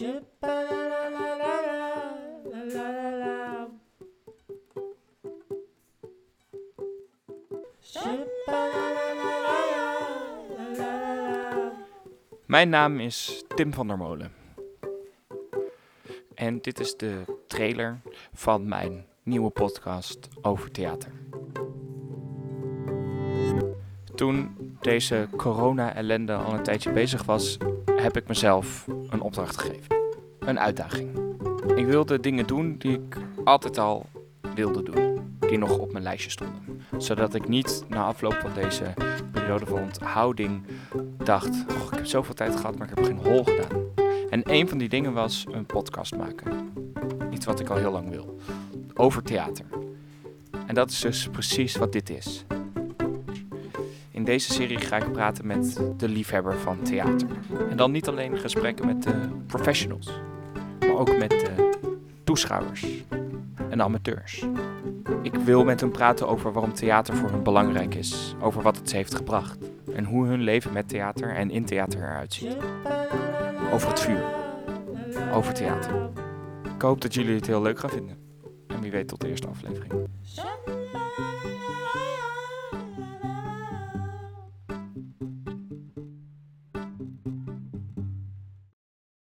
Mijn naam is Tim van der Molen. En dit is de trailer van mijn nieuwe podcast over theater. Toen deze corona-ellende al een tijdje bezig was, heb ik mezelf een opdracht gegeven. Een uitdaging. Ik wilde dingen doen die ik altijd al wilde doen. Die nog op mijn lijstje stonden. Zodat ik niet na afloop van deze periode van onthouding dacht: ik heb zoveel tijd gehad, maar ik heb geen hol gedaan. En een van die dingen was een podcast maken. Iets wat ik al heel lang wil. Over theater. En dat is dus precies wat dit is. Deze serie ga ik praten met de liefhebber van theater. En dan niet alleen gesprekken met de professionals, maar ook met de toeschouwers en amateurs. Ik wil met hen praten over waarom theater voor hen belangrijk is, over wat het ze heeft gebracht en hoe hun leven met theater en in theater eruit ziet. Over het vuur, over theater. Ik hoop dat jullie het heel leuk gaan vinden. En wie weet tot de eerste aflevering.